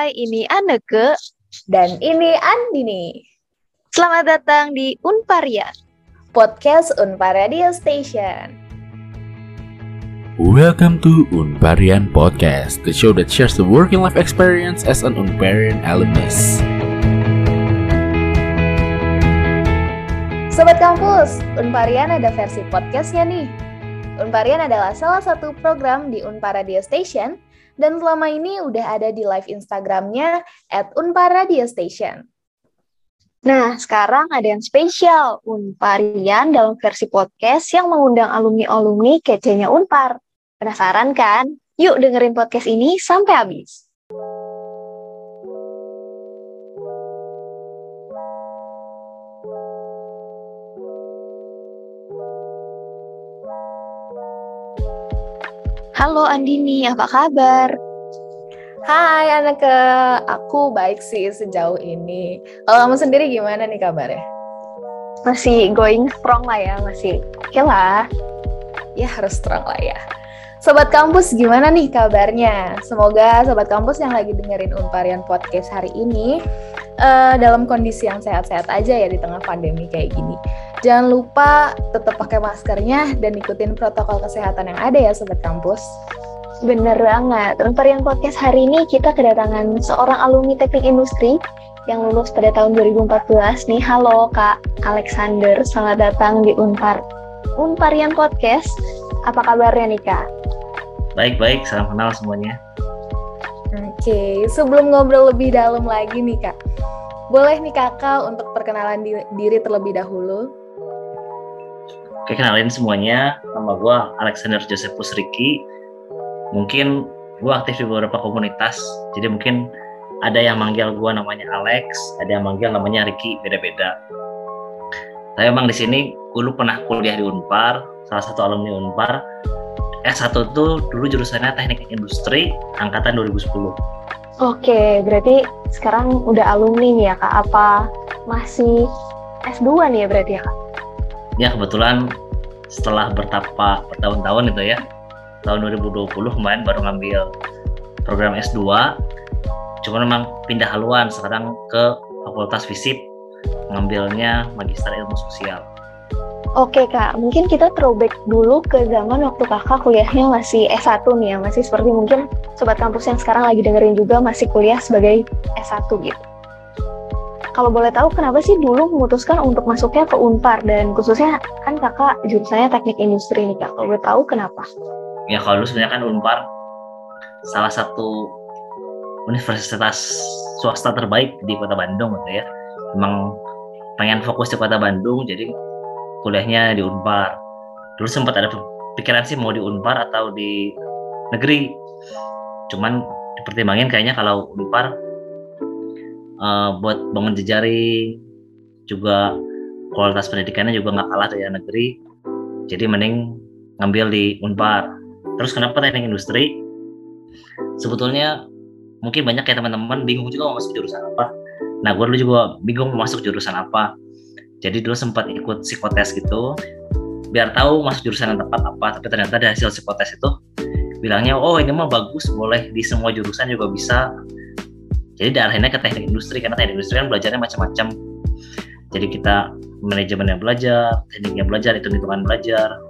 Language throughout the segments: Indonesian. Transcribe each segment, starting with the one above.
Hai, ini Anneke. Dan ini Andini. Selamat datang di Unparian. Podcast Unpar Radio Station. Welcome to Unparian Podcast, the show that shares the working life experience as an Unparian alumnus. Sobat kampus, Unparian ada versi podcastnya nih. Unparian adalah salah satu program di Unpar Radio Station dan selama ini udah ada di live Instagramnya at Unpar Radio Station. Nah, sekarang ada yang spesial, Unparian dalam versi podcast yang mengundang alumni-alumni kecenya Unpar. Penasaran kan? Yuk dengerin podcast ini sampai habis. Halo Andini, apa kabar? Hai Anake, aku baik sih sejauh ini. Kalau kamu sendiri gimana nih kabarnya? Masih going strong lah ya, masih oke okay lah. Ya harus strong lah ya. Sobat kampus gimana nih kabarnya? Semoga sobat kampus yang lagi dengerin Unparian Podcast hari ini uh, dalam kondisi yang sehat-sehat aja ya di tengah pandemi kayak gini. Jangan lupa tetap pakai maskernya dan ikutin protokol kesehatan yang ada ya Sobat Kampus. Bener banget. Untuk yang podcast hari ini kita kedatangan seorang alumni teknik industri yang lulus pada tahun 2014 nih. Halo Kak Alexander, selamat datang di Unpar. Unparian Podcast. Apa kabarnya nih Kak? Baik-baik, salam kenal semuanya. Oke, sebelum ngobrol lebih dalam lagi nih Kak, boleh nih kakak untuk perkenalan diri terlebih dahulu? Oke, kenalin semuanya. Nama gue Alexander Josephus Riki. Mungkin gue aktif di beberapa komunitas. Jadi mungkin ada yang manggil gue namanya Alex, ada yang manggil namanya Riki, beda-beda. Saya emang di sini dulu pernah kuliah di Unpar, salah satu alumni Unpar. S1 tuh dulu jurusannya Teknik Industri angkatan 2010. Oke, berarti sekarang udah alumni nih ya Kak? Apa masih S2 nih ya berarti ya Kak? Ya kebetulan setelah bertapa bertahun-tahun itu ya tahun 2020 kemarin baru ngambil program S2 cuma memang pindah haluan sekarang ke Fakultas Fisip ngambilnya Magister Ilmu Sosial. Oke kak, mungkin kita throwback dulu ke zaman waktu kakak kuliahnya masih S1 nih ya, masih seperti mungkin sobat kampus yang sekarang lagi dengerin juga masih kuliah sebagai S1 gitu kalau boleh tahu kenapa sih dulu memutuskan untuk masuknya ke Unpar dan khususnya kan kakak jurusannya teknik industri nih kak. Kalau boleh tahu kenapa? Ya kalau dulu sebenarnya kan Unpar salah satu universitas swasta terbaik di kota Bandung gitu ya. Memang pengen fokus di kota Bandung jadi kuliahnya di Unpar. Dulu sempat ada pikiran sih mau di Unpar atau di negeri. Cuman dipertimbangin kayaknya kalau Unpar uh, buat bangun jejaring juga kualitas pendidikannya juga nggak kalah dari negeri. Jadi mending ngambil di Unpar. Terus kenapa teknik industri? Sebetulnya mungkin banyak ya teman-teman bingung juga mau masuk jurusan apa. Nah gue dulu juga bingung mau masuk jurusan apa. Jadi dulu sempat ikut psikotes gitu biar tahu masuk jurusan yang tepat apa. Tapi ternyata dari hasil psikotes itu bilangnya oh ini mah bagus boleh di semua jurusan juga bisa jadi diarahinnya ke teknik industri karena teknik industri kan belajarnya macam-macam. Jadi kita manajemennya belajar tekniknya belajar hitung-hitungan belajar.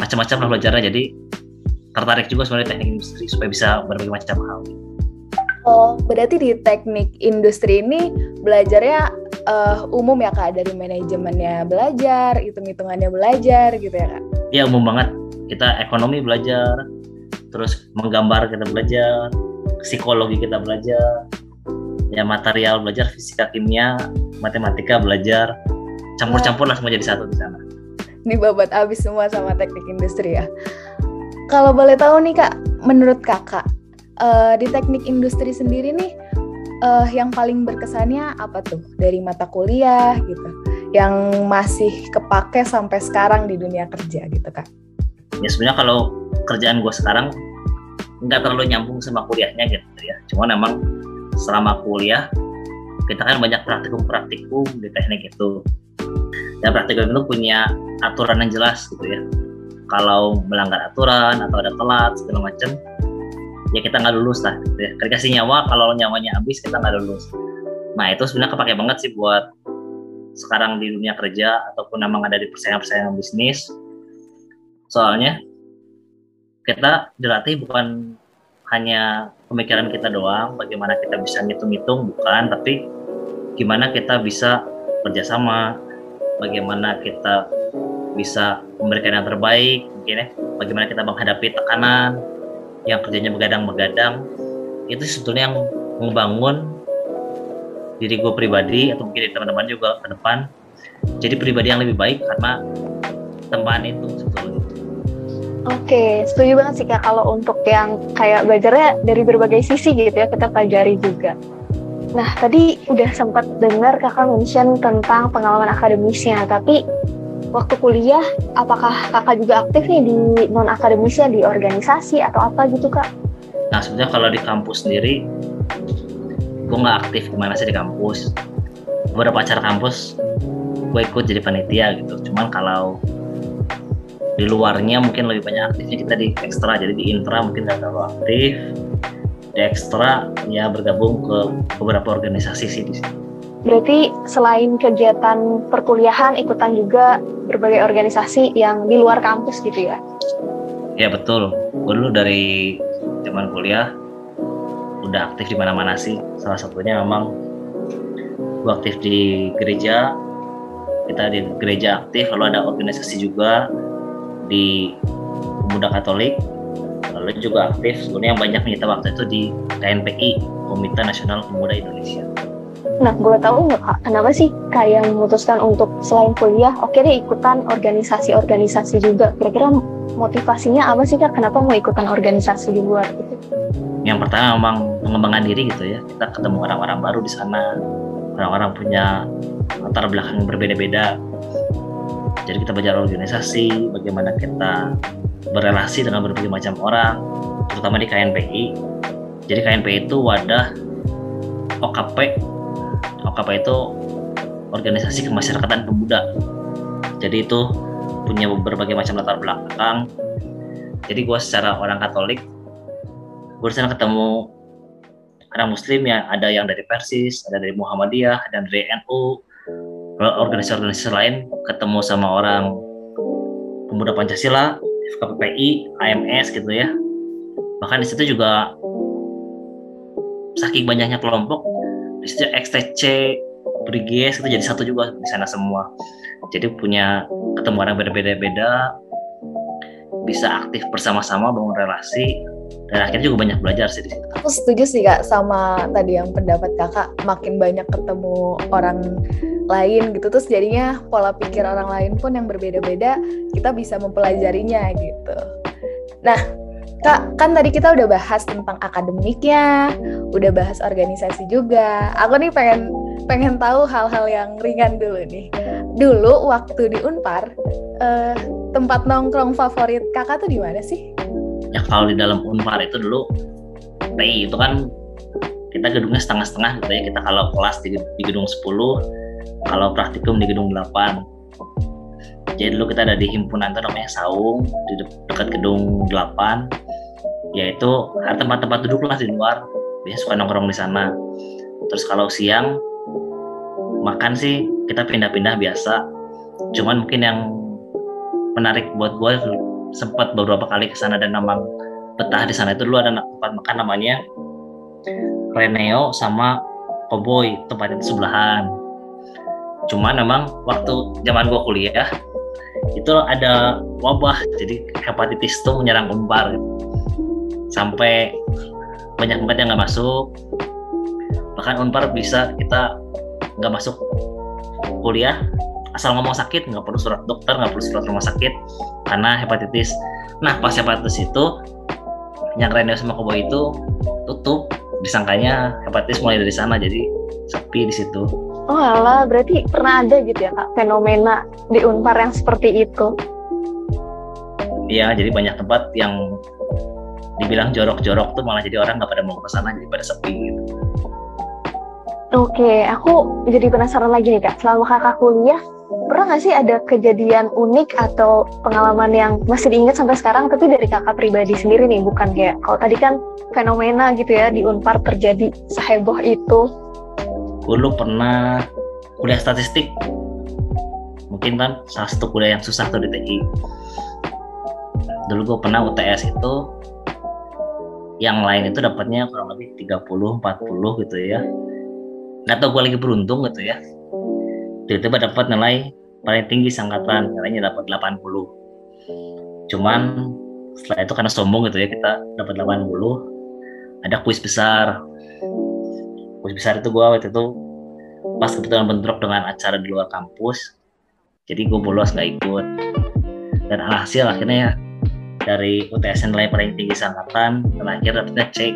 Macam-macam lah belajarnya. Jadi tertarik juga sebenarnya teknik industri supaya bisa berbagai macam hal. Oh, berarti di teknik industri ini belajarnya uh, umum ya kak? Dari manajemennya belajar, hitung-hitungannya belajar gitu ya kak? Iya umum banget. Kita ekonomi belajar, terus menggambar kita belajar, psikologi kita belajar ya material belajar fisika kimia matematika belajar campur-campur lah semua jadi satu di sana. Ini babat abis semua sama teknik industri ya. Kalau boleh tahu nih kak menurut kakak uh, di teknik industri sendiri nih uh, yang paling berkesannya apa tuh? Dari mata kuliah gitu yang masih kepake sampai sekarang di dunia kerja gitu kak? Ya sebenarnya kalau kerjaan gue sekarang nggak terlalu nyambung sama kuliahnya gitu ya. Cuma memang selama kuliah kita kan banyak praktikum-praktikum di teknik itu. Dan praktikum itu punya aturan yang jelas gitu ya. Kalau melanggar aturan atau ada telat segala macam ya kita nggak lulus lah gitu ya. dikasih nyawa kalau nyawanya habis kita nggak lulus. Nah itu sebenarnya kepake banget sih buat sekarang di dunia kerja ataupun memang ada di persaingan-persaingan bisnis. Soalnya kita dilatih bukan hanya pemikiran kita doang bagaimana kita bisa ngitung-ngitung bukan tapi gimana kita bisa kerjasama bagaimana kita bisa memberikan yang terbaik mungkin ya bagaimana kita menghadapi tekanan yang kerjanya begadang-begadang itu sebetulnya yang membangun diri gue pribadi atau mungkin teman-teman juga ke depan jadi pribadi yang lebih baik karena teman itu sebetulnya. Oke, setuju banget sih kak kalau untuk yang kayak belajarnya dari berbagai sisi gitu ya kita pelajari juga. Nah tadi udah sempat dengar kakak mention tentang pengalaman akademisnya, tapi waktu kuliah apakah kakak juga aktif nih di non akademisnya di organisasi atau apa gitu kak? Nah sebenarnya kalau di kampus sendiri gue nggak aktif gimana sih di kampus beberapa acara kampus gue ikut jadi panitia gitu cuman kalau di luarnya mungkin lebih banyak aktifnya kita di ekstra jadi di intra mungkin nggak terlalu aktif di ekstra ya bergabung ke beberapa organisasi sih di sini Berarti selain kegiatan perkuliahan, ikutan juga berbagai organisasi yang di luar kampus gitu ya? Ya betul. Gue dulu dari zaman kuliah udah aktif di mana-mana sih. Salah satunya memang gue aktif di gereja. Kita di gereja aktif, lalu ada organisasi juga di pemuda Katolik. Lalu juga aktif sebenarnya yang banyak menyita waktu itu di KNPI, Komite Nasional Pemuda Indonesia. Nah, boleh tahu nggak kak, kenapa sih kayak memutuskan untuk selain kuliah, oke deh ikutan organisasi-organisasi juga. Kira-kira motivasinya apa sih kak? Kenapa mau ikutan organisasi di luar gitu? yang pertama memang pengembangan diri gitu ya kita ketemu orang-orang baru di sana orang-orang punya latar belakang berbeda-beda jadi kita belajar organisasi bagaimana kita berrelasi dengan berbagai macam orang terutama di KNPI jadi KNPI itu wadah OKP OKP itu organisasi kemasyarakatan pemuda. Jadi itu punya berbagai macam latar belakang. Jadi gue secara orang Katolik gue sana ketemu orang muslim ya ada yang dari Persis ada dari Muhammadiyah dan dari NU organisasi-organisasi lain ketemu sama orang pemuda Pancasila FKPPI AMS gitu ya. Bahkan di situ juga saking banyaknya kelompok di situ XTC Briges itu jadi satu juga di sana semua. Jadi punya ketemu orang berbeda-beda bisa aktif bersama-sama bangun relasi dan akhirnya juga banyak belajar sih di situ. Aku setuju sih kak sama tadi yang pendapat kakak makin banyak ketemu orang lain gitu terus jadinya pola pikir orang lain pun yang berbeda-beda kita bisa mempelajarinya gitu. Nah kak kan tadi kita udah bahas tentang akademiknya, udah bahas organisasi juga. Aku nih pengen pengen tahu hal-hal yang ringan dulu nih. Dulu waktu di Unpar eh, tempat nongkrong favorit kakak tuh di mana sih? Ya kalau di dalam Unpar itu dulu TI itu kan kita gedungnya setengah-setengah gitu ya. Kita kalau kelas di, di gedung 10 kalau praktikum di gedung 8 jadi dulu kita ada di himpunan itu namanya Saung di de dekat gedung 8 yaitu ada tempat-tempat duduk lah di luar. Biasanya suka nongkrong di sana. Terus kalau siang makan sih kita pindah-pindah biasa. Cuman mungkin yang menarik buat gue sempat beberapa kali ke sana dan memang betah di sana. Itu dulu ada tempat makan namanya Reneo sama Cowboy tempat itu sebelahan. Cuman memang waktu zaman gua kuliah itu ada wabah jadi hepatitis itu menyerang gitu. sampai banyak banget yang nggak masuk. Bahkan Unpar bisa kita nggak masuk kuliah asal ngomong sakit nggak perlu surat dokter nggak perlu surat rumah sakit karena hepatitis. Nah pas hepatitis itu yang Renio sama Kobo itu tutup disangkanya hepatitis mulai dari sana jadi sepi di situ. Oh alah berarti pernah ada gitu ya kak fenomena di Unpar yang seperti itu? Iya jadi banyak tempat yang dibilang jorok-jorok tuh malah jadi orang nggak pada mau ke sana jadi pada sepi gitu. Oke, aku jadi penasaran lagi nih kak. Selama kakak kuliah, pernah nggak sih ada kejadian unik atau pengalaman yang masih diingat sampai sekarang tapi dari kakak pribadi sendiri nih bukan kayak kalau tadi kan fenomena gitu ya di Unpar terjadi seheboh itu? Dulu pernah kuliah statistik. Mungkin kan salah satu kuliah yang susah tuh di TI dulu gue pernah UTS itu yang lain itu dapatnya kurang lebih 30 40 gitu ya. Nggak tahu gue lagi beruntung gitu ya tiba-tiba dapat nilai paling tinggi sangkatan nilainya dapat 80 cuman setelah itu karena sombong gitu ya kita dapat 80 ada kuis besar. Kuis besar itu gue waktu itu pas kebetulan bentrok dengan acara di luar kampus jadi gue bolos nggak ikut. Dan alhasil akhirnya ya dari UTS nilai paling tinggi sangkatan dan akhirnya dapetnya cek.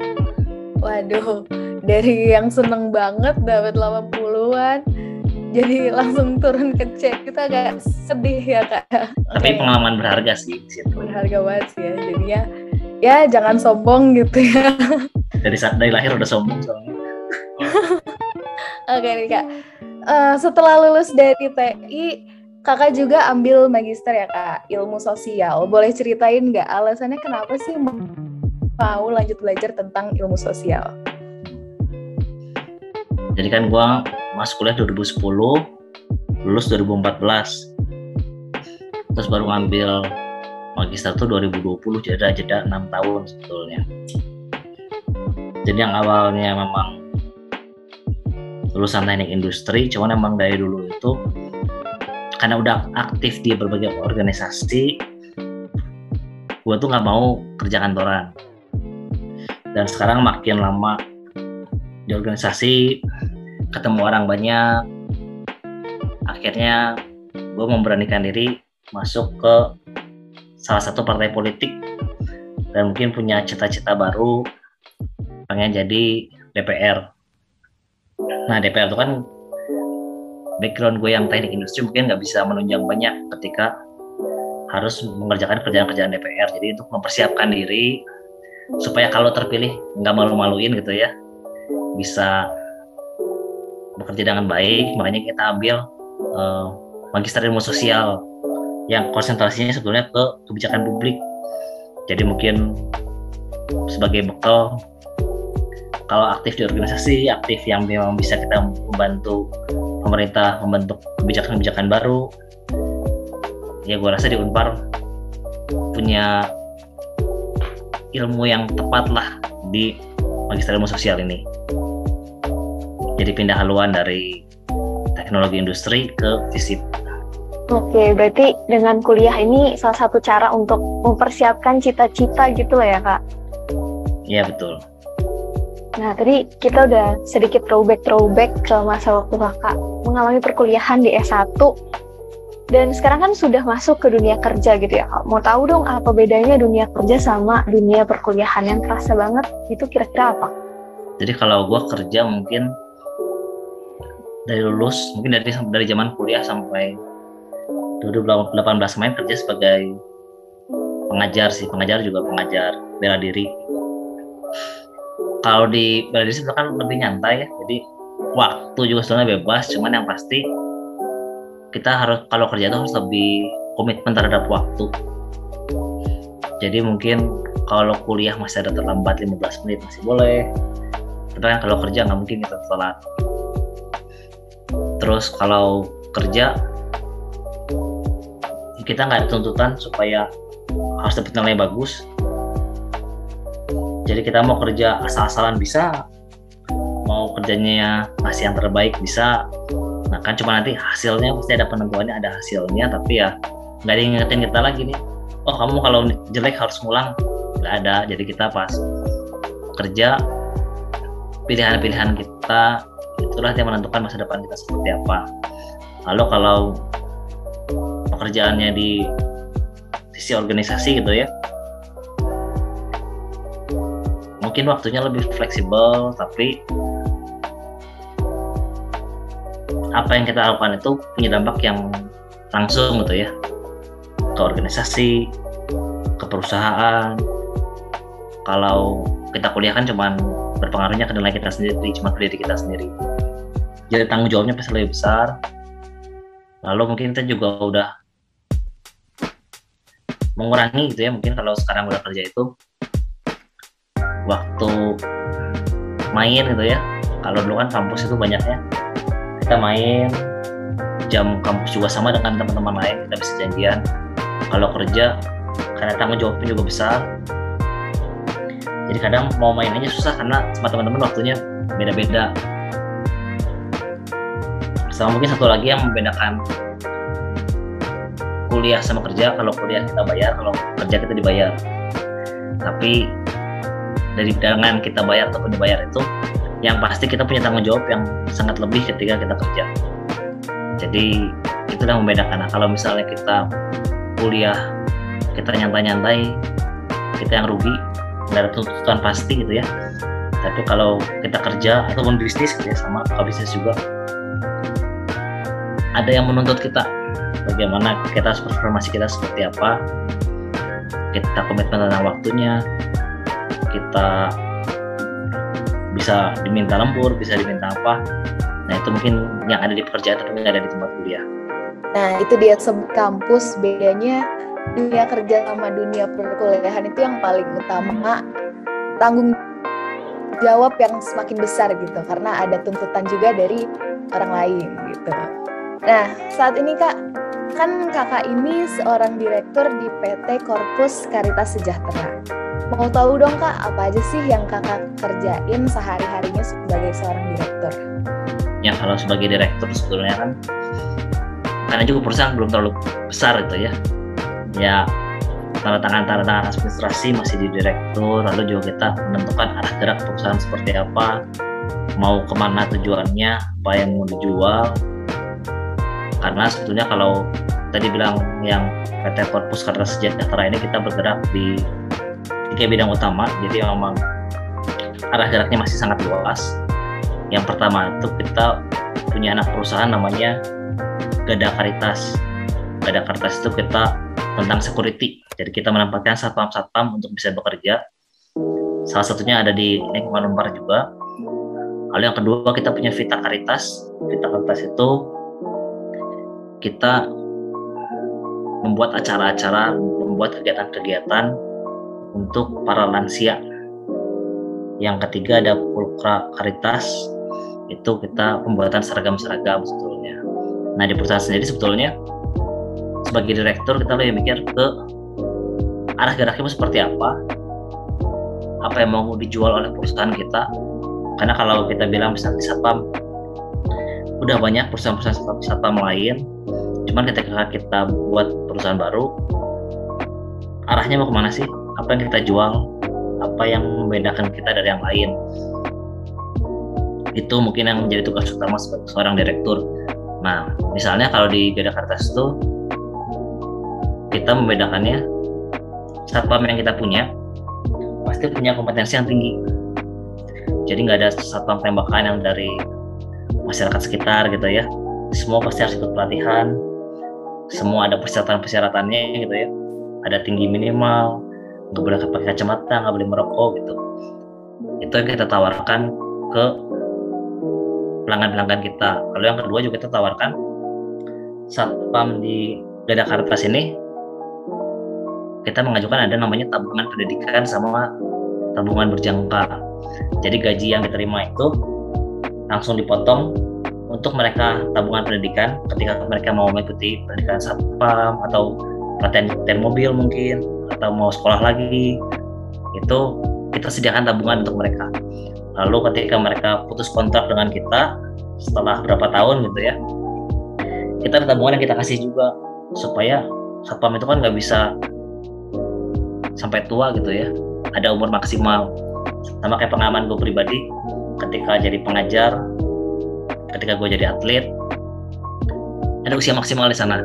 Waduh, dari yang seneng banget dapat 80-an jadi langsung turun ke cek kita agak sedih ya kak. Tapi pengalaman berharga sih situ. Berharga banget sih ya. Jadinya ya jangan sombong gitu ya. Dari saat dari lahir udah sombong soalnya. Oke nih kak. Eh, setelah lulus dari TI kakak juga ambil magister ya kak? Ilmu sosial. Boleh ceritain nggak alasannya kenapa sih mau lanjut belajar tentang ilmu sosial jadi kan gua masuk kuliah 2010 lulus 2014 terus baru ngambil magister tuh 2020 jadi ada jeda 6 tahun sebetulnya. Jadi yang awalnya memang lulusan teknik industri cuman emang dari dulu itu karena udah aktif di berbagai organisasi gue tuh nggak mau kerja kantoran. Dan sekarang makin lama di organisasi ketemu orang banyak. Akhirnya gue memberanikan diri masuk ke salah satu partai politik dan mungkin punya cita-cita baru pengen jadi DPR nah DPR itu kan background gue yang teknik industri mungkin nggak bisa menunjang banyak ketika harus mengerjakan kerjaan-kerjaan DPR jadi untuk mempersiapkan diri supaya kalau terpilih nggak malu-maluin gitu ya bisa bekerja dengan baik makanya kita ambil uh, magister ilmu sosial yang konsentrasinya sebetulnya ke kebijakan publik. Jadi mungkin sebagai bekal kalau aktif di organisasi aktif yang memang bisa kita membantu pemerintah membentuk kebijakan-kebijakan baru ya gue rasa di Unpar punya ilmu yang tepat lah di magister ilmu sosial ini jadi pindah haluan dari teknologi industri ke FISIP. Oke, berarti dengan kuliah ini salah satu cara untuk mempersiapkan cita-cita gitu lah ya kak. Iya betul. Nah, tadi kita udah sedikit throwback-throwback ke masa waktu kakak mengalami perkuliahan di S1. Dan sekarang kan sudah masuk ke dunia kerja gitu ya. Mau tahu dong apa bedanya dunia kerja sama dunia perkuliahan yang kerasa banget itu kira-kira apa? Jadi kalau gue kerja mungkin dari lulus, mungkin dari dari zaman kuliah sampai 2018 kemarin kerja sebagai pengajar sih, pengajar juga pengajar bela diri. Kalau di bela diri kan lebih nyantai ya, jadi waktu juga sebenarnya bebas, cuman yang pasti kita harus kalau kerja itu harus lebih komitmen terhadap waktu. Jadi mungkin kalau kuliah masih ada terlambat 15 menit masih boleh. Tapi kan kalau kerja nggak mungkin kita telat. Terus kalau kerja kita nggak ada tuntutan supaya harus dapat nilai bagus. Jadi kita mau kerja asal-asalan bisa, mau kerjanya ngasih yang terbaik bisa. Nah kan cuma nanti hasilnya pasti ada penentuannya, ada hasilnya, tapi ya nggak ngingetin kita lagi nih. Oh kamu kalau jelek harus ngulang, nggak ada. Jadi kita pas kerja pilihan-pilihan kita itulah yang menentukan masa depan kita seperti apa. Lalu kalau pekerjaannya di sisi organisasi gitu ya, mungkin waktunya lebih fleksibel, tapi apa yang kita lakukan itu punya dampak yang langsung gitu ya ke organisasi, ke perusahaan. Kalau kita kuliah kan cuman berpengaruhnya ke nilai kita sendiri, cuma ke diri kita sendiri. Jadi tanggung jawabnya pasti lebih besar. lalu mungkin kita juga udah mengurangi gitu ya mungkin kalau sekarang udah kerja itu waktu main gitu ya kalau dulu kan kampus itu banyaknya kita main jam kampus juga sama dengan teman-teman lain kita bisa janjian. Kalau kerja karena tanggung jawabnya juga besar. Jadi kadang mau main aja susah karena sama teman-teman waktunya beda-beda. Sama mungkin satu lagi yang membedakan kuliah sama kerja kalau kuliah kita bayar kalau kerja kita dibayar. Tapi dari dengan kita bayar ataupun dibayar itu yang pasti kita punya tanggung jawab yang sangat lebih ketika kita kerja. Jadi itu yang membedakan. Nah, kalau misalnya kita kuliah kita nyantai-nyantai kita yang rugi nggak ada tuntutan pasti gitu ya. Tapi kalau kita kerja ataupun bisnis ya sama kalau bisnis juga. Ada yang menuntut kita bagaimana kita performasi kita seperti apa. Kita komitmen tentang waktunya. Kita bisa diminta lembur bisa diminta apa Nah itu mungkin yang ada di pekerjaan tapi nggak ada di tempat kuliah. Nah itu dia kampus bedanya dunia kerja sama dunia perkuliahan itu yang paling utama tanggung jawab yang semakin besar gitu karena ada tuntutan juga dari orang lain gitu. Nah saat ini kak kan kakak ini seorang direktur di PT Korpus Karitas Sejahtera. Mau tahu dong kak apa aja sih yang kakak kerjain sehari-harinya sebagai seorang direktur? ya kalau sebagai direktur sebetulnya kan karena juga perusahaan belum terlalu besar itu ya ya tanda tangan tanda tangan administrasi masih di direktur lalu juga kita menentukan arah gerak perusahaan seperti apa mau ke mana tujuannya apa yang mau dijual karena sebetulnya kalau tadi bilang yang PT Korpus Karena Sejahtera ini kita bergerak di tiga bidang utama jadi memang arah geraknya masih sangat luas yang pertama itu kita punya anak perusahaan namanya Gada Karitas. Gada Karitas itu kita tentang security. Jadi kita menempatkan satpam-satpam untuk bisa bekerja. Salah satunya ada di lingkungan Unpar juga. Lalu yang kedua kita punya Vita Karitas. Vita Karitas itu kita membuat acara-acara, membuat kegiatan-kegiatan untuk para lansia. Yang ketiga ada Pulkra Karitas itu kita pembuatan seragam-seragam sebetulnya. Nah di perusahaan sendiri sebetulnya sebagai direktur kita lebih mikir ke arah geraknya seperti apa, apa yang mau dijual oleh perusahaan kita. Karena kalau kita bilang misalnya satpam, udah banyak perusahaan-perusahaan satpam lain, cuman ketika kita buat perusahaan baru, arahnya mau ke mana sih? Apa yang kita jual? Apa yang membedakan kita dari yang lain? itu mungkin yang menjadi tugas utama sebagai seorang direktur. Nah, misalnya kalau di Gada Kartas itu kita membedakannya satpam yang kita punya pasti punya kompetensi yang tinggi. Jadi nggak ada satpam tembakan yang dari masyarakat sekitar gitu ya. Semua pasti harus ikut pelatihan. Semua ada persyaratan-persyaratannya gitu ya. Ada tinggi minimal, nggak boleh pakai kacamata, nggak boleh merokok gitu. Itu yang kita tawarkan ke pelanggan-pelanggan kita. Kalau yang kedua juga kita tawarkan satpam di Gada Kartas ini kita mengajukan ada namanya tabungan pendidikan sama tabungan berjangka. Jadi gaji yang diterima itu langsung dipotong untuk mereka tabungan pendidikan ketika mereka mau mengikuti pendidikan satpam atau pelatihan mobil mungkin atau mau sekolah lagi itu kita sediakan tabungan untuk mereka. Lalu ketika mereka putus kontrak dengan kita setelah berapa tahun gitu ya kita ada tabungan yang kita kasih juga supaya satpam itu kan nggak bisa sampai tua gitu ya ada umur maksimal. Sama kayak pengalaman gue pribadi ketika jadi pengajar ketika gue jadi atlet ada usia maksimal di sana.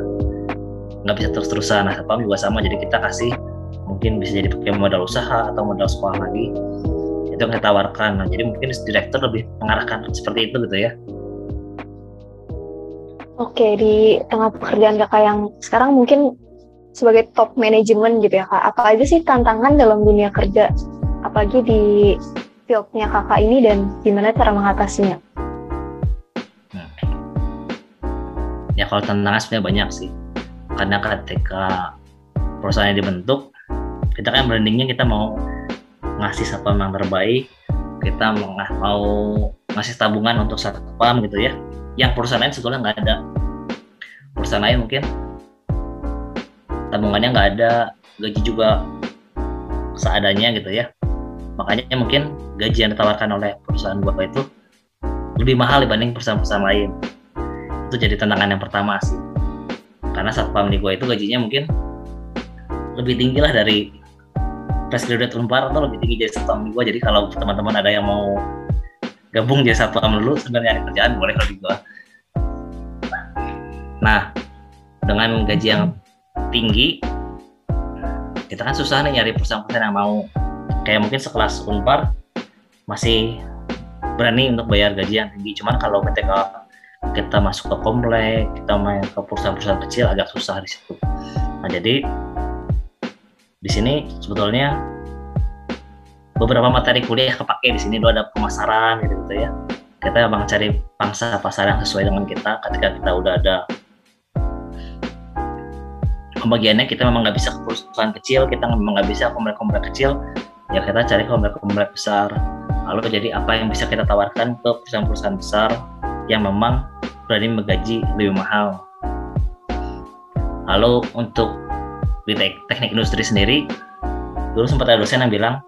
Nggak bisa terus-terusan. Nah satpam juga sama jadi kita kasih mungkin bisa jadi pakai modal usaha atau modal sekolah lagi itu yang kita tawarkan nah, jadi mungkin direktur lebih mengarahkan seperti itu gitu ya. Oke, di tengah pekerjaan kakak yang sekarang mungkin sebagai top manajemen gitu ya kak, apa aja sih tantangan dalam dunia kerja, apalagi di fieldnya kakak ini dan gimana cara mengatasinya? Nah, ya kalau tantangan sebenarnya banyak sih. Karena ketika perusahaan dibentuk kita kan brandingnya kita mau ngasih satpam yang terbaik kita mau ngasih tabungan untuk satpam gitu ya. Yang perusahaan lain sebetulnya nggak ada. Perusahaan lain mungkin tabungannya nggak ada gaji juga seadanya gitu ya. Makanya mungkin gaji yang ditawarkan oleh perusahaan gua itu lebih mahal dibanding perusahaan-perusahaan lain. Itu jadi tantangan yang pertama sih. Karena satpam di gua itu gajinya mungkin lebih tinggi lah dari fresh graduate unpar atau lebih tinggi jadi di gua jadi kalau teman-teman ada yang mau gabung jadi satpam dulu sebenarnya kerjaan boleh kalau di gua nah dengan gaji yang tinggi kita kan susah nih nyari perusahaan-perusahaan yang mau. Kayak mungkin sekelas Unpar masih berani untuk bayar gaji yang tinggi. Cuman kalau ketika kita masuk ke komplek kita main ke perusahaan-perusahaan kecil agak susah di situ. Nah jadi di sini sebetulnya beberapa materi kuliah kepake di sini lo ada pemasaran gitu gitu ya. Kita memang cari pangsa pasar yang sesuai dengan kita. Ketika kita udah ada pembagiannya kita memang nggak bisa ke perusahaan kecil kita memang nggak bisa komplek-komplek kecil. Ya kita cari komplek-komplek besar. Lalu jadi apa yang bisa kita tawarkan ke perusahaan-perusahaan besar yang memang berani menggaji lebih mahal. Lalu untuk di teknik industri sendiri dulu sempat ada dosen yang bilang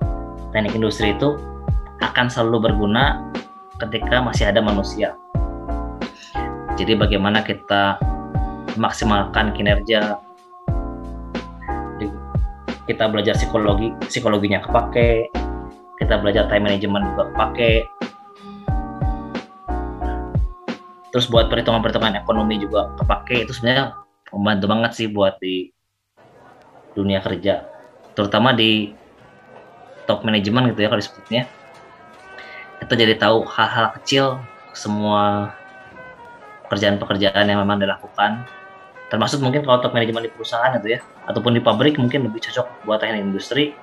teknik industri itu akan selalu berguna ketika masih ada manusia. Jadi bagaimana kita memaksimalkan kinerja kita belajar psikologi psikologinya kepake kita belajar time management juga kepake. Terus buat perhitungan-perhitungan ekonomi juga kepake itu sebenarnya membantu banget sih buat di dunia kerja. Terutama di top manajemen gitu ya kalau disebutnya. Kita jadi tahu hal-hal kecil semua pekerjaan-pekerjaan yang memang dilakukan. Termasuk mungkin kalau top manajemen di perusahaan itu ya ataupun di pabrik mungkin lebih cocok buat teknik industri.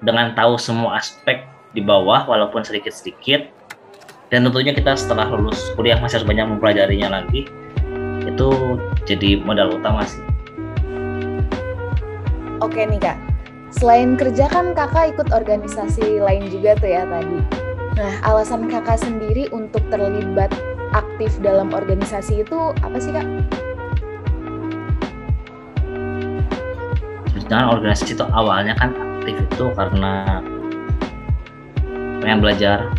Dengan tahu semua aspek di bawah walaupun sedikit-sedikit. Dan tentunya kita setelah lulus kuliah masih harus banyak mempelajarinya lagi. Itu jadi modal utama sih oke nih kak selain kerja kan kakak ikut organisasi lain juga tuh ya tadi nah alasan kakak sendiri untuk terlibat aktif dalam organisasi itu apa sih kak? Dengan organisasi itu awalnya kan aktif itu karena pengen belajar,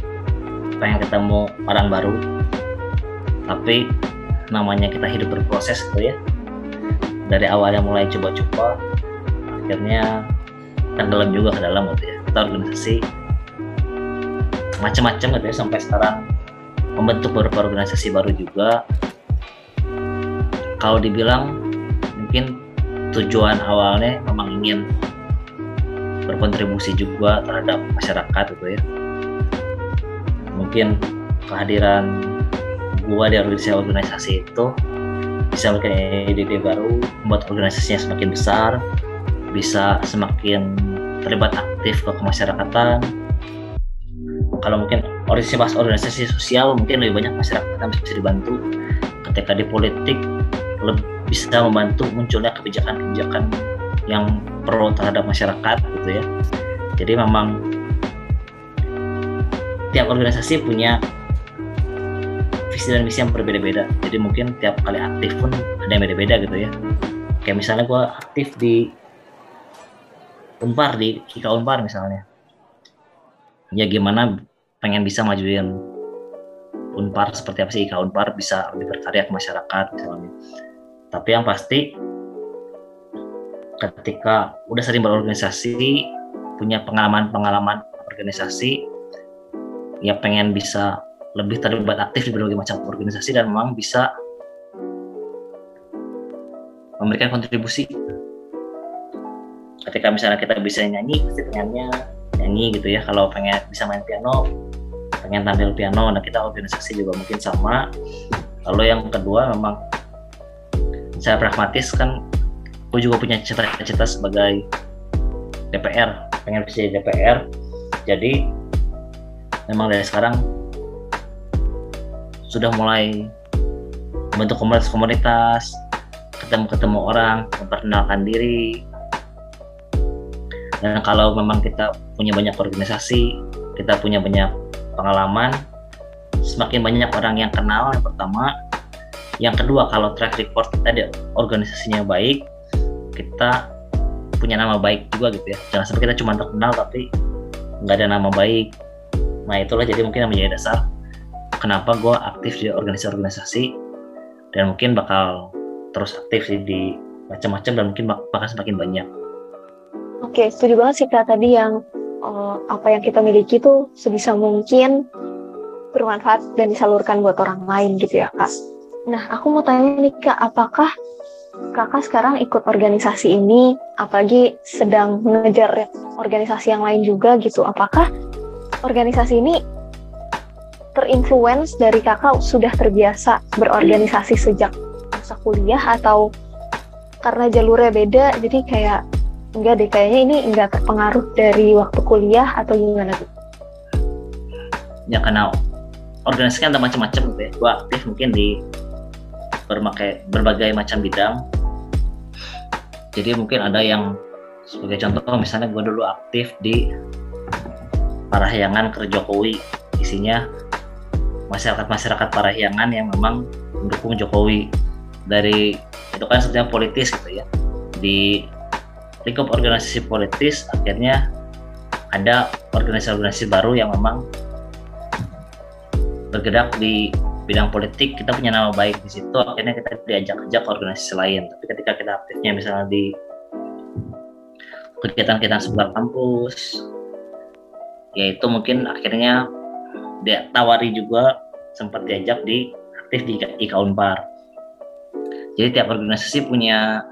pengen ketemu orang baru. Tapi namanya kita hidup berproses gitu ya. Dari awalnya mulai coba-coba, akhirnya tenggelam juga ke dalam gitu ya. Kita organisasi macam-macam gitu ya sampai sekarang. Membentuk beberapa organisasi baru juga. Kalau dibilang mungkin tujuan awalnya memang ingin berkontribusi juga terhadap masyarakat gitu ya. Mungkin kehadiran gua di organisasi organisasi itu bisa memberikan ide-ide baru membuat organisasinya semakin besar bisa semakin terlibat aktif ke kemasyarakatan. Kalau mungkin organisasi organisasi sosial mungkin lebih banyak masyarakat yang bisa dibantu. Ketika di politik lebih bisa membantu munculnya kebijakan-kebijakan yang pro terhadap masyarakat gitu ya. Jadi memang tiap organisasi punya visi dan misi yang berbeda-beda. Jadi mungkin tiap kali aktif pun ada yang beda-beda gitu ya. Kayak misalnya gue aktif di Unpar di Kika Unpar misalnya ya gimana pengen bisa majuin Unpar seperti apa sih Ika Unpar bisa lebih berkarya ke masyarakat misalnya. Tapi yang pasti ketika udah sering berorganisasi, punya pengalaman-pengalaman organisasi, ya pengen bisa lebih terlibat aktif di berbagai macam organisasi dan memang bisa memberikan kontribusi. Ketika misalnya kita bisa nyanyi, pasti pengennya nyanyi gitu ya. Kalau pengen bisa main piano, pengen tampil piano nah kita organisasi juga mungkin sama. Lalu yang kedua memang saya pragmatis kan aku juga punya cita-cita sebagai DPR pengen bisa jadi DPR jadi memang dari sekarang sudah mulai bentuk komunitas-komunitas ketemu-ketemu orang memperkenalkan diri dan kalau memang kita punya banyak organisasi kita punya banyak pengalaman semakin banyak orang yang kenal yang pertama. Yang kedua kalau track record kita organisasinya baik kita punya nama baik juga gitu ya. Jangan sampai kita cuma terkenal tapi nggak ada nama baik. Nah itulah jadi mungkin yang menjadi dasar kenapa gue aktif di organisasi-organisasi dan mungkin bakal terus aktif sih di macam-macam dan mungkin bakal semakin banyak. Oke, setuju banget sih kak tadi yang uh, apa yang kita miliki tuh sebisa mungkin bermanfaat dan disalurkan buat orang lain gitu ya kak. Nah, aku mau tanya nih kak, apakah kakak sekarang ikut organisasi ini, apalagi sedang mengejar organisasi yang lain juga gitu, apakah organisasi ini terinfluence dari kakak sudah terbiasa berorganisasi sejak masa kuliah atau karena jalurnya beda jadi kayak enggak deh kayaknya ini enggak terpengaruh dari waktu kuliah atau gimana tuh? Ya karena organisasi kan ada macam-macam gitu ya. Gue aktif mungkin di berbagai, berbagai macam bidang. Jadi mungkin ada yang sebagai contoh misalnya gue dulu aktif di Parahyangan Kerjokowi isinya masyarakat-masyarakat Parahyangan yang memang mendukung Jokowi dari itu kan sebenarnya politis gitu ya di lingkup organisasi politis akhirnya ada organisasi-organisasi baru yang memang bergerak di bidang politik. Kita punya nama baik di situ akhirnya kita diajak-ajak organisasi lain. Tapi ketika kita aktifnya misalnya di kegiatan-kegiatan seputar kampus ya itu mungkin akhirnya dia tawari juga sempat diajak di aktif di IKA Unpar. Jadi tiap organisasi punya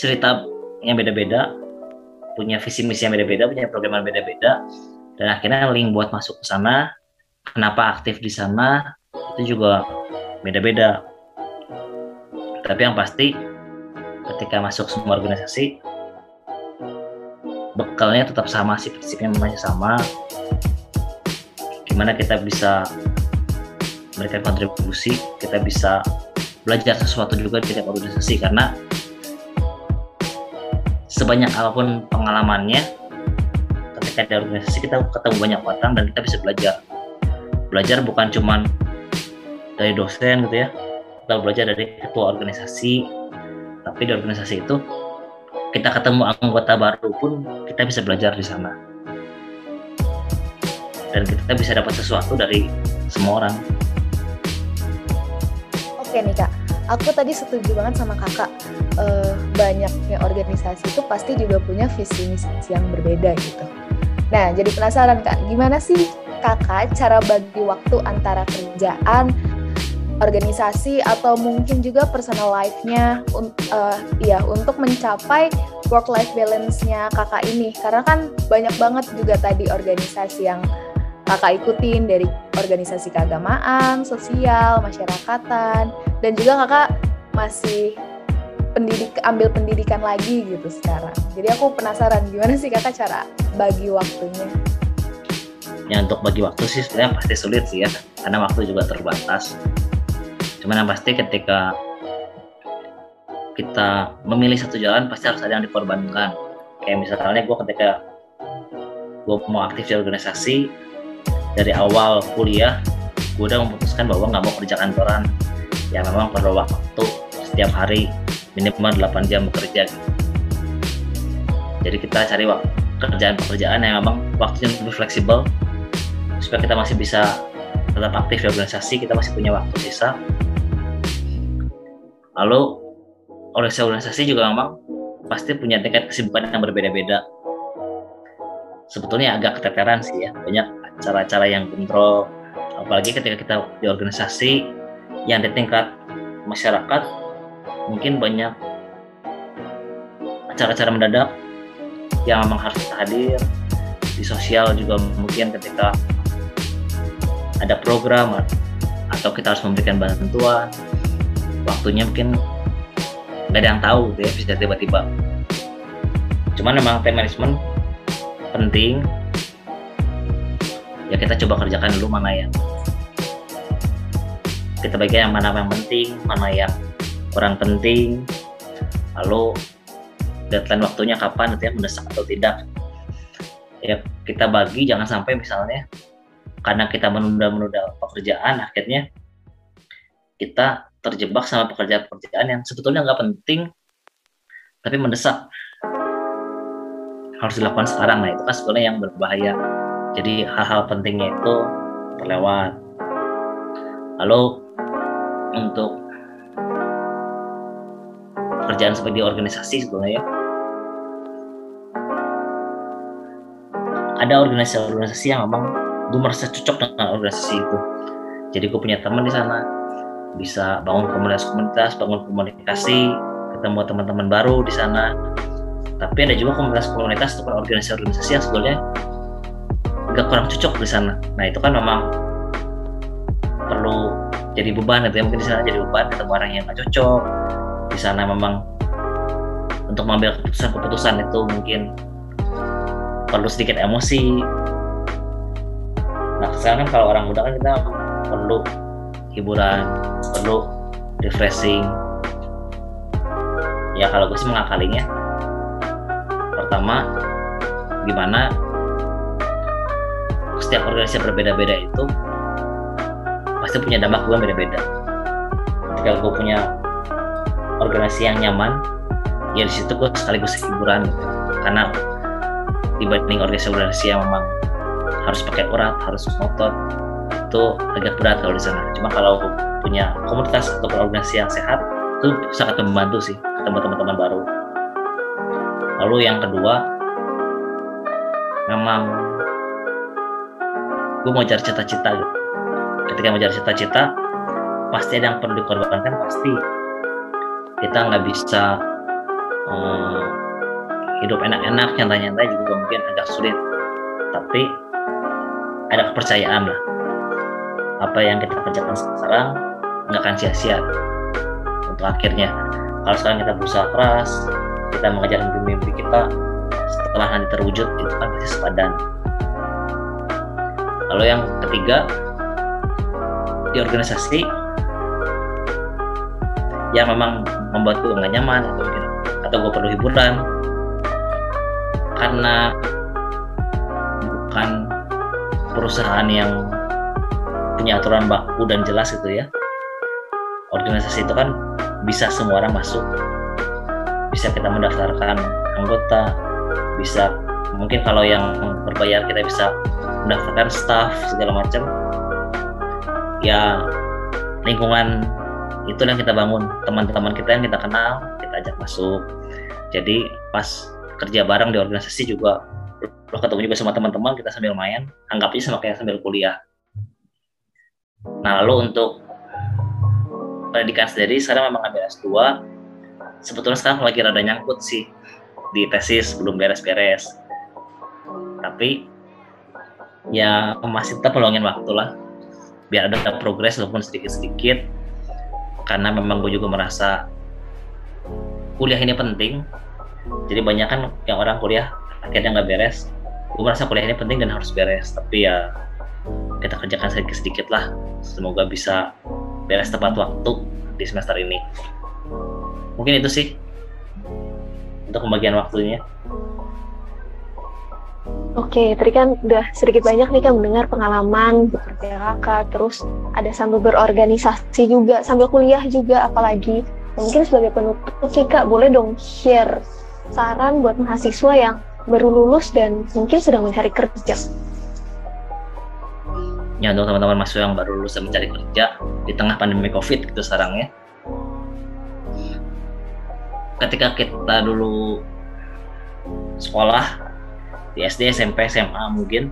cerita yang beda-beda punya visi misi yang beda-beda punya program yang beda-beda dan akhirnya link buat masuk ke sana. Kenapa aktif di sana itu juga beda-beda. Tapi yang pasti ketika masuk semua organisasi bekalnya tetap sama sih prinsipnya masih sama. Gimana kita bisa memberikan kontribusi kita bisa belajar sesuatu juga di tiap organisasi karena sebanyak apa pun pengalamannya ketika di organisasi kita ketemu banyak orang dan kita bisa belajar. Belajar bukan cuma dari dosen gitu ya kita belajar dari ketua organisasi tapi di organisasi itu kita ketemu anggota baru pun kita bisa belajar di sana. Dan kita bisa dapat sesuatu dari semua orang. Oke nih kak, aku tadi setuju banget sama kakak. Uh, banyaknya organisasi itu pasti juga punya visi misi yang berbeda gitu. Nah, jadi penasaran kak, gimana sih kakak cara bagi waktu antara kerjaan, organisasi atau mungkin juga personal life-nya uh, ya untuk mencapai work life balance-nya kakak ini karena kan banyak banget juga tadi organisasi yang kakak ikutin dari organisasi keagamaan, sosial, masyarakatan, dan juga kakak masih pendidik ambil pendidikan lagi gitu sekarang. Jadi aku penasaran gimana sih kakak cara bagi waktunya? Ya untuk bagi waktu sih sebenarnya pasti sulit sih ya, karena waktu juga terbatas. Cuman yang pasti ketika kita memilih satu jalan pasti harus ada yang dikorbankan. Kayak misalnya gue ketika gue mau aktif di organisasi, dari awal kuliah gue udah memutuskan bahwa nggak mau kerja kantoran ya memang perlu waktu setiap hari minimal 8 jam bekerja. Jadi kita cari waktu pekerjaan-pekerjaan yang memang waktunya lebih fleksibel supaya kita masih bisa tetap aktif di organisasi kita masih punya waktu sisa. Lalu organisasi-organisasi juga memang pasti punya tingkat kesibukan yang berbeda-beda. Sebetulnya agak keteteran sih ya banyak cara-cara yang kontrol apalagi ketika kita di organisasi yang di tingkat masyarakat mungkin banyak acara-acara mendadak yang memang harus hadir. Di sosial juga mungkin ketika ada program atau kita harus memberikan bantuan waktunya mungkin nggak ada yang tahu gitu ya bisa tiba-tiba. Cuman memang time management penting. Ya kita coba kerjakan dulu mana yang kita bagi yang mana yang penting mana yang kurang penting. Lalu deadline waktunya kapan nanti mendesak atau tidak. Ya kita bagi jangan sampai misalnya karena kita menunda-menunda pekerjaan akhirnya kita terjebak sama pekerjaan-pekerjaan yang sebetulnya nggak penting tapi mendesak. Harus dilakukan sekarang. Nah itu kan sebetulnya yang berbahaya. Jadi hal-hal pentingnya itu terlewat. Lalu untuk pekerjaan sebagai organisasi sebenarnya ada organisasi-organisasi yang memang gue merasa cocok dengan organisasi itu. Jadi gue punya teman di sana bisa bangun komunitas-komunitas bangun komunikasi ketemu teman-teman baru di sana. Tapi ada juga komunitas-komunitas atau organisasi-organisasi yang sebetulnya agak kurang cocok di sana. Nah itu kan memang perlu jadi beban gitu ya. Mungkin di sana jadi beban ketemu orang yang gak cocok di sana memang untuk mengambil keputusan-keputusan itu mungkin perlu sedikit emosi. Nah sekarang kan kalau orang muda kan kita perlu hiburan perlu refreshing. Ya kalau gue sih mengakalinya pertama gimana setiap organisasi berbeda-beda itu pasti punya dampak gue beda-beda. Ketika gue punya organisasi yang nyaman ya di situ gue sekaligus hiburan karena dibanding organisasi-organisasi yang memang harus pakai urat harus motor itu agak berat kalau di sana. Cuma kalau punya komunitas atau organisasi yang sehat itu sangat membantu sih ketemu teman-teman baru. Lalu yang kedua memang gue mau cari cita-cita gitu. Ketika mau cari cita-cita pasti ada yang perlu dikorbankan pasti kita nggak bisa um, hidup enak-enak nyantai-nyantai juga mungkin agak sulit. Tapi ada kepercayaan lah. Apa yang kita kerjakan sekarang nggak akan sia-sia untuk akhirnya. Kalau sekarang kita berusaha keras kita mengejar mimpi-mimpi kita setelah nanti terwujud itu kan pasti sepadan. Lalu yang ketiga di organisasi yang memang membuat gue nggak nyaman atau mungkin atau gue perlu hiburan. Karena bukan perusahaan yang punya aturan baku dan jelas gitu ya. Organisasi itu kan bisa semua orang masuk. Bisa kita mendaftarkan anggota bisa mungkin kalau yang berbayar kita bisa mendaftarkan staff segala macam. Ya lingkungan itu yang kita bangun. Teman-teman kita yang kita kenal kita ajak masuk. Jadi pas kerja bareng di organisasi juga lo ketemu juga sama teman-teman kita sambil main. Anggap aja sama kayak sambil kuliah. Nah lalu untuk pendidikan sendiri sekarang memang ambil S2 sebetulnya sekarang lagi rada nyangkut sih di tesis belum beres-beres. Tapi ya masih tetap peluangin waktu lah. Biar ada progres walaupun sedikit-sedikit karena memang gue juga merasa kuliah ini penting. Jadi banyak kan yang orang kuliah akhirnya nggak beres. Gue merasa kuliah ini penting dan harus beres. Tapi ya kita kerjakan sedikit-sedikit lah. Semoga bisa beres tepat waktu di semester ini. Mungkin itu sih untuk pembagian waktunya Oke, tadi kan udah sedikit banyak nih kan mendengar pengalaman bekerja kakak, terus ada sambil berorganisasi juga, sambil kuliah juga apalagi. Mungkin sebagai penutup sih kak, boleh dong share saran buat mahasiswa yang baru lulus dan mungkin sedang mencari kerja. Ya untuk teman-teman mahasiswa yang baru lulus dan mencari kerja di tengah pandemi COVID gitu sekarang ya. Ketika kita dulu sekolah di SD, SMP, SMA mungkin.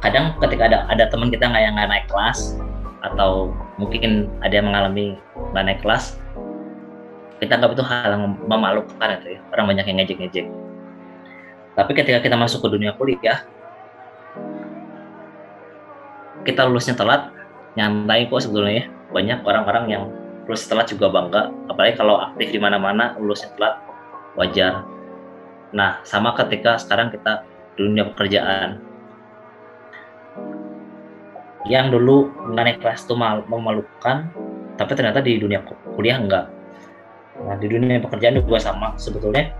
Kadang ketika ada ada teman kita nggak yang nggak naik kelas atau mungkin ada yang mengalami nggak naik kelas kita anggap itu hal yang memalukan itu ya. Orang banyak yang ngejek-ngejek. Tapi ketika kita masuk ke dunia kuliah kita lulusnya telat nyantai kok sebetulnya. Ya banyak orang-orang yang lulus telat juga bangga. Apalagi kalau aktif di mana-mana lulusnya telat wajar Nah, sama ketika sekarang kita dunia pekerjaan. yang dulu naik kelas itu memalukan tapi ternyata di dunia kuliah enggak. Nah di dunia pekerjaan juga sama. Sebetulnya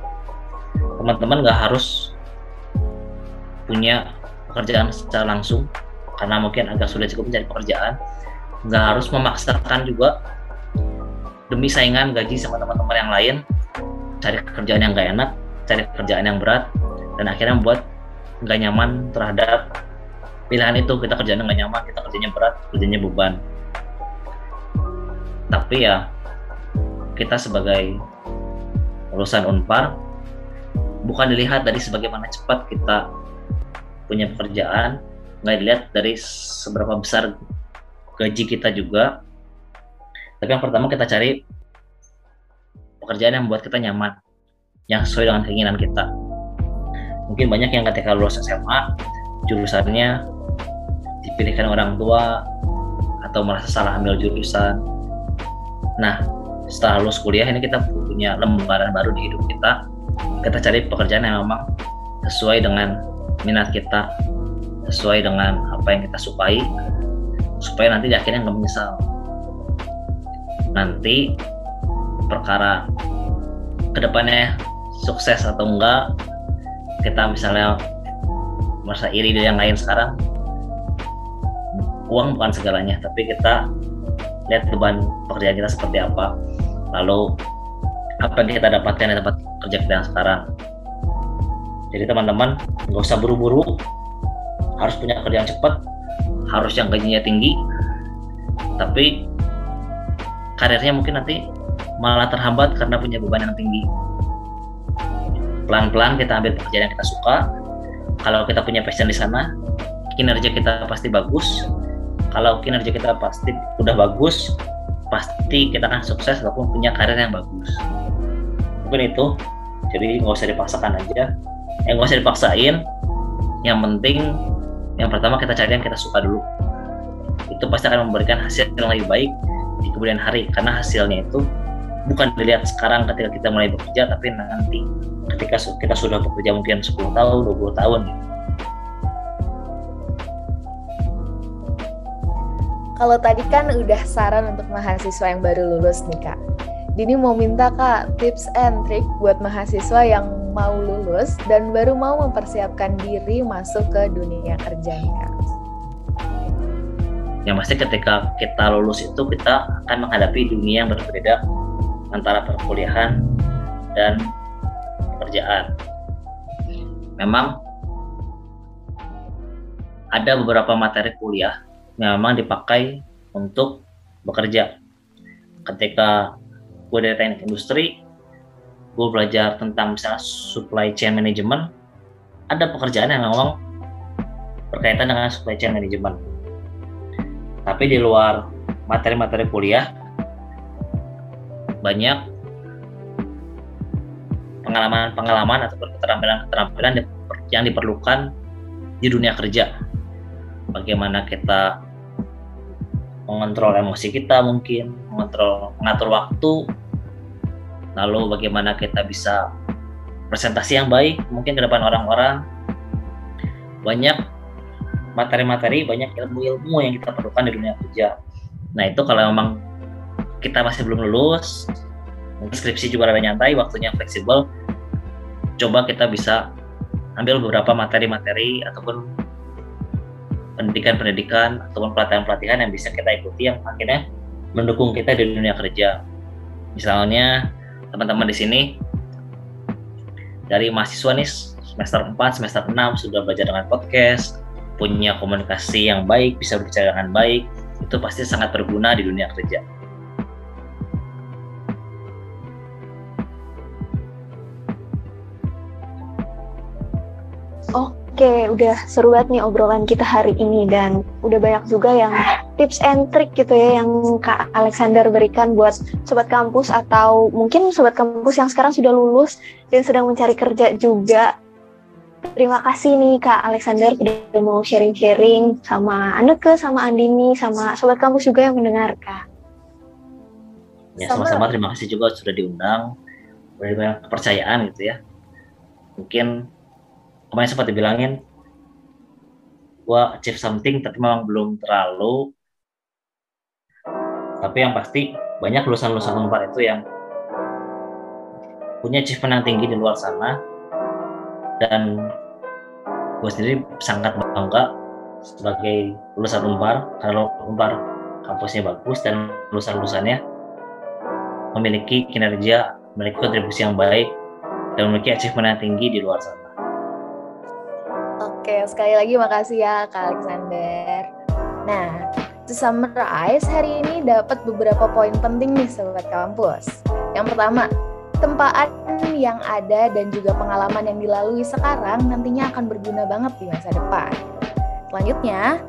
teman-teman nggak harus punya pekerjaan secara langsung karena mungkin agak sulit cukup mencari pekerjaan. Nggak harus memaksakan juga demi saingan gaji sama teman-teman yang lain cari kerjaan yang nggak enak cari kerjaan yang berat dan akhirnya membuat nggak nyaman terhadap pilihan itu. Kita kerjanya nggak nyaman kita kerjanya berat kerjanya beban. Tapi ya kita sebagai lulusan unpar bukan dilihat dari sebagaimana cepat kita punya pekerjaan nggak dilihat dari seberapa besar gaji kita juga. Tapi yang pertama kita cari pekerjaan yang membuat kita nyaman yang sesuai dengan keinginan kita. Mungkin banyak yang ketika lulus SMA jurusannya dipilihkan orang tua atau merasa salah ambil jurusan. Nah setelah lulus kuliah ini kita punya lembaran baru di hidup kita. Kita cari pekerjaan yang memang sesuai dengan minat kita sesuai dengan apa yang kita sukai supaya nanti di akhirnya nggak menyesal. Nanti perkara ke depannya sukses atau enggak kita misalnya merasa iri dari yang lain sekarang uang bukan segalanya tapi kita lihat beban pekerjaan kita seperti apa. Lalu apa yang kita dapatkan di tempat kerja kita yang sekarang. Jadi teman-teman nggak usah buru-buru. Harus punya kerjaan cepat harus yang gajinya tinggi tapi karirnya mungkin nanti malah terhambat karena punya beban yang tinggi pelan-pelan kita ambil pekerjaan yang kita suka. Kalau kita punya passion di sana kinerja kita pasti bagus. Kalau kinerja kita pasti udah bagus pasti kita akan sukses ataupun punya karir yang bagus. Mungkin itu. Jadi nggak usah dipaksakan aja. Yang nggak usah dipaksain. Yang penting yang pertama kita cari yang kita suka dulu. Itu pasti akan memberikan hasil yang lebih baik di kemudian hari. Karena hasilnya itu bukan dilihat sekarang ketika kita mulai bekerja tapi nanti ketika kita sudah bekerja mungkin 10 tahun 20 tahun Kalau tadi kan udah saran untuk mahasiswa yang baru lulus nih kak. Dini mau minta kak tips and trick buat mahasiswa yang mau lulus dan baru mau mempersiapkan diri masuk ke dunia kerja nih kak? Yang pasti ketika kita lulus itu kita akan menghadapi dunia yang berbeda antara perkuliahan dan pekerjaan. Memang ada beberapa materi kuliah yang memang dipakai untuk bekerja. Ketika gue dari teknik industri, gue belajar tentang misalnya supply chain management ada pekerjaan yang memang berkaitan dengan supply chain management tapi di luar materi-materi kuliah banyak pengalaman-pengalaman atau keterampilan-keterampilan yang diperlukan di dunia kerja. Bagaimana kita mengontrol emosi kita mungkin mengontrol mengatur waktu lalu bagaimana kita bisa presentasi yang baik mungkin ke depan orang-orang. Banyak materi-materi banyak ilmu-ilmu yang kita perlukan di dunia kerja. Nah itu kalau memang kita masih belum lulus skripsi juga ada nyantai waktunya fleksibel coba kita bisa ambil beberapa materi-materi ataupun pendidikan-pendidikan ataupun pelatihan-pelatihan yang bisa kita ikuti yang akhirnya mendukung kita di dunia kerja misalnya teman-teman di sini dari mahasiswa nih semester 4, semester 6 sudah belajar dengan podcast, punya komunikasi yang baik, bisa berbicara dengan baik, itu pasti sangat berguna di dunia kerja. Oke, udah seru banget nih obrolan kita hari ini dan udah banyak juga yang tips and trick gitu ya yang Kak Alexander berikan buat sobat kampus atau mungkin sobat kampus yang sekarang sudah lulus dan sedang mencari kerja juga. Terima kasih nih Kak Alexander udah mau sharing-sharing sama Aneke, sama Andini, sama sobat kampus juga yang mendengarkan. Ya, sama-sama terima kasih juga sudah diundang. Banyak kepercayaan gitu ya. Mungkin kemarin sempat dibilangin gua achieve something tapi memang belum terlalu tapi yang pasti banyak lulusan-lulusan Unpar itu yang punya achievement yang tinggi di luar sana dan gue sendiri sangat bangga sebagai lulusan Unpar karena Unpar kampusnya bagus dan lulusan-lulusannya memiliki kinerja, memiliki kontribusi yang baik dan memiliki achievement yang tinggi di luar sana. Oke, sekali lagi makasih ya Kak Alexander. Nah, to summarize, hari ini dapat beberapa poin penting nih Sobat Kampus. Yang pertama, tempaan yang ada dan juga pengalaman yang dilalui sekarang nantinya akan berguna banget di masa depan. Selanjutnya,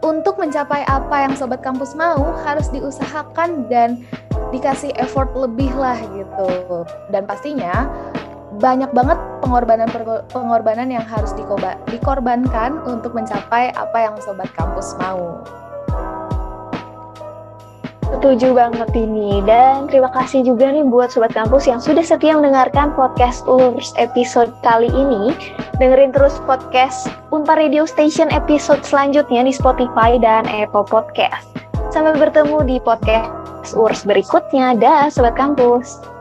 untuk mencapai apa yang Sobat Kampus mau harus diusahakan dan dikasih effort lebih lah gitu. Dan pastinya banyak banget pengorbanan pengorbanan yang harus dikorbankan untuk mencapai apa yang sobat kampus mau. Setuju banget ini dan terima kasih juga nih buat sobat kampus yang sudah setia mendengarkan podcast URS episode kali ini. Dengerin terus podcast Unpar Radio Station episode selanjutnya di Spotify dan Apple Podcast. Sampai bertemu di podcast URS berikutnya. Dah sobat kampus.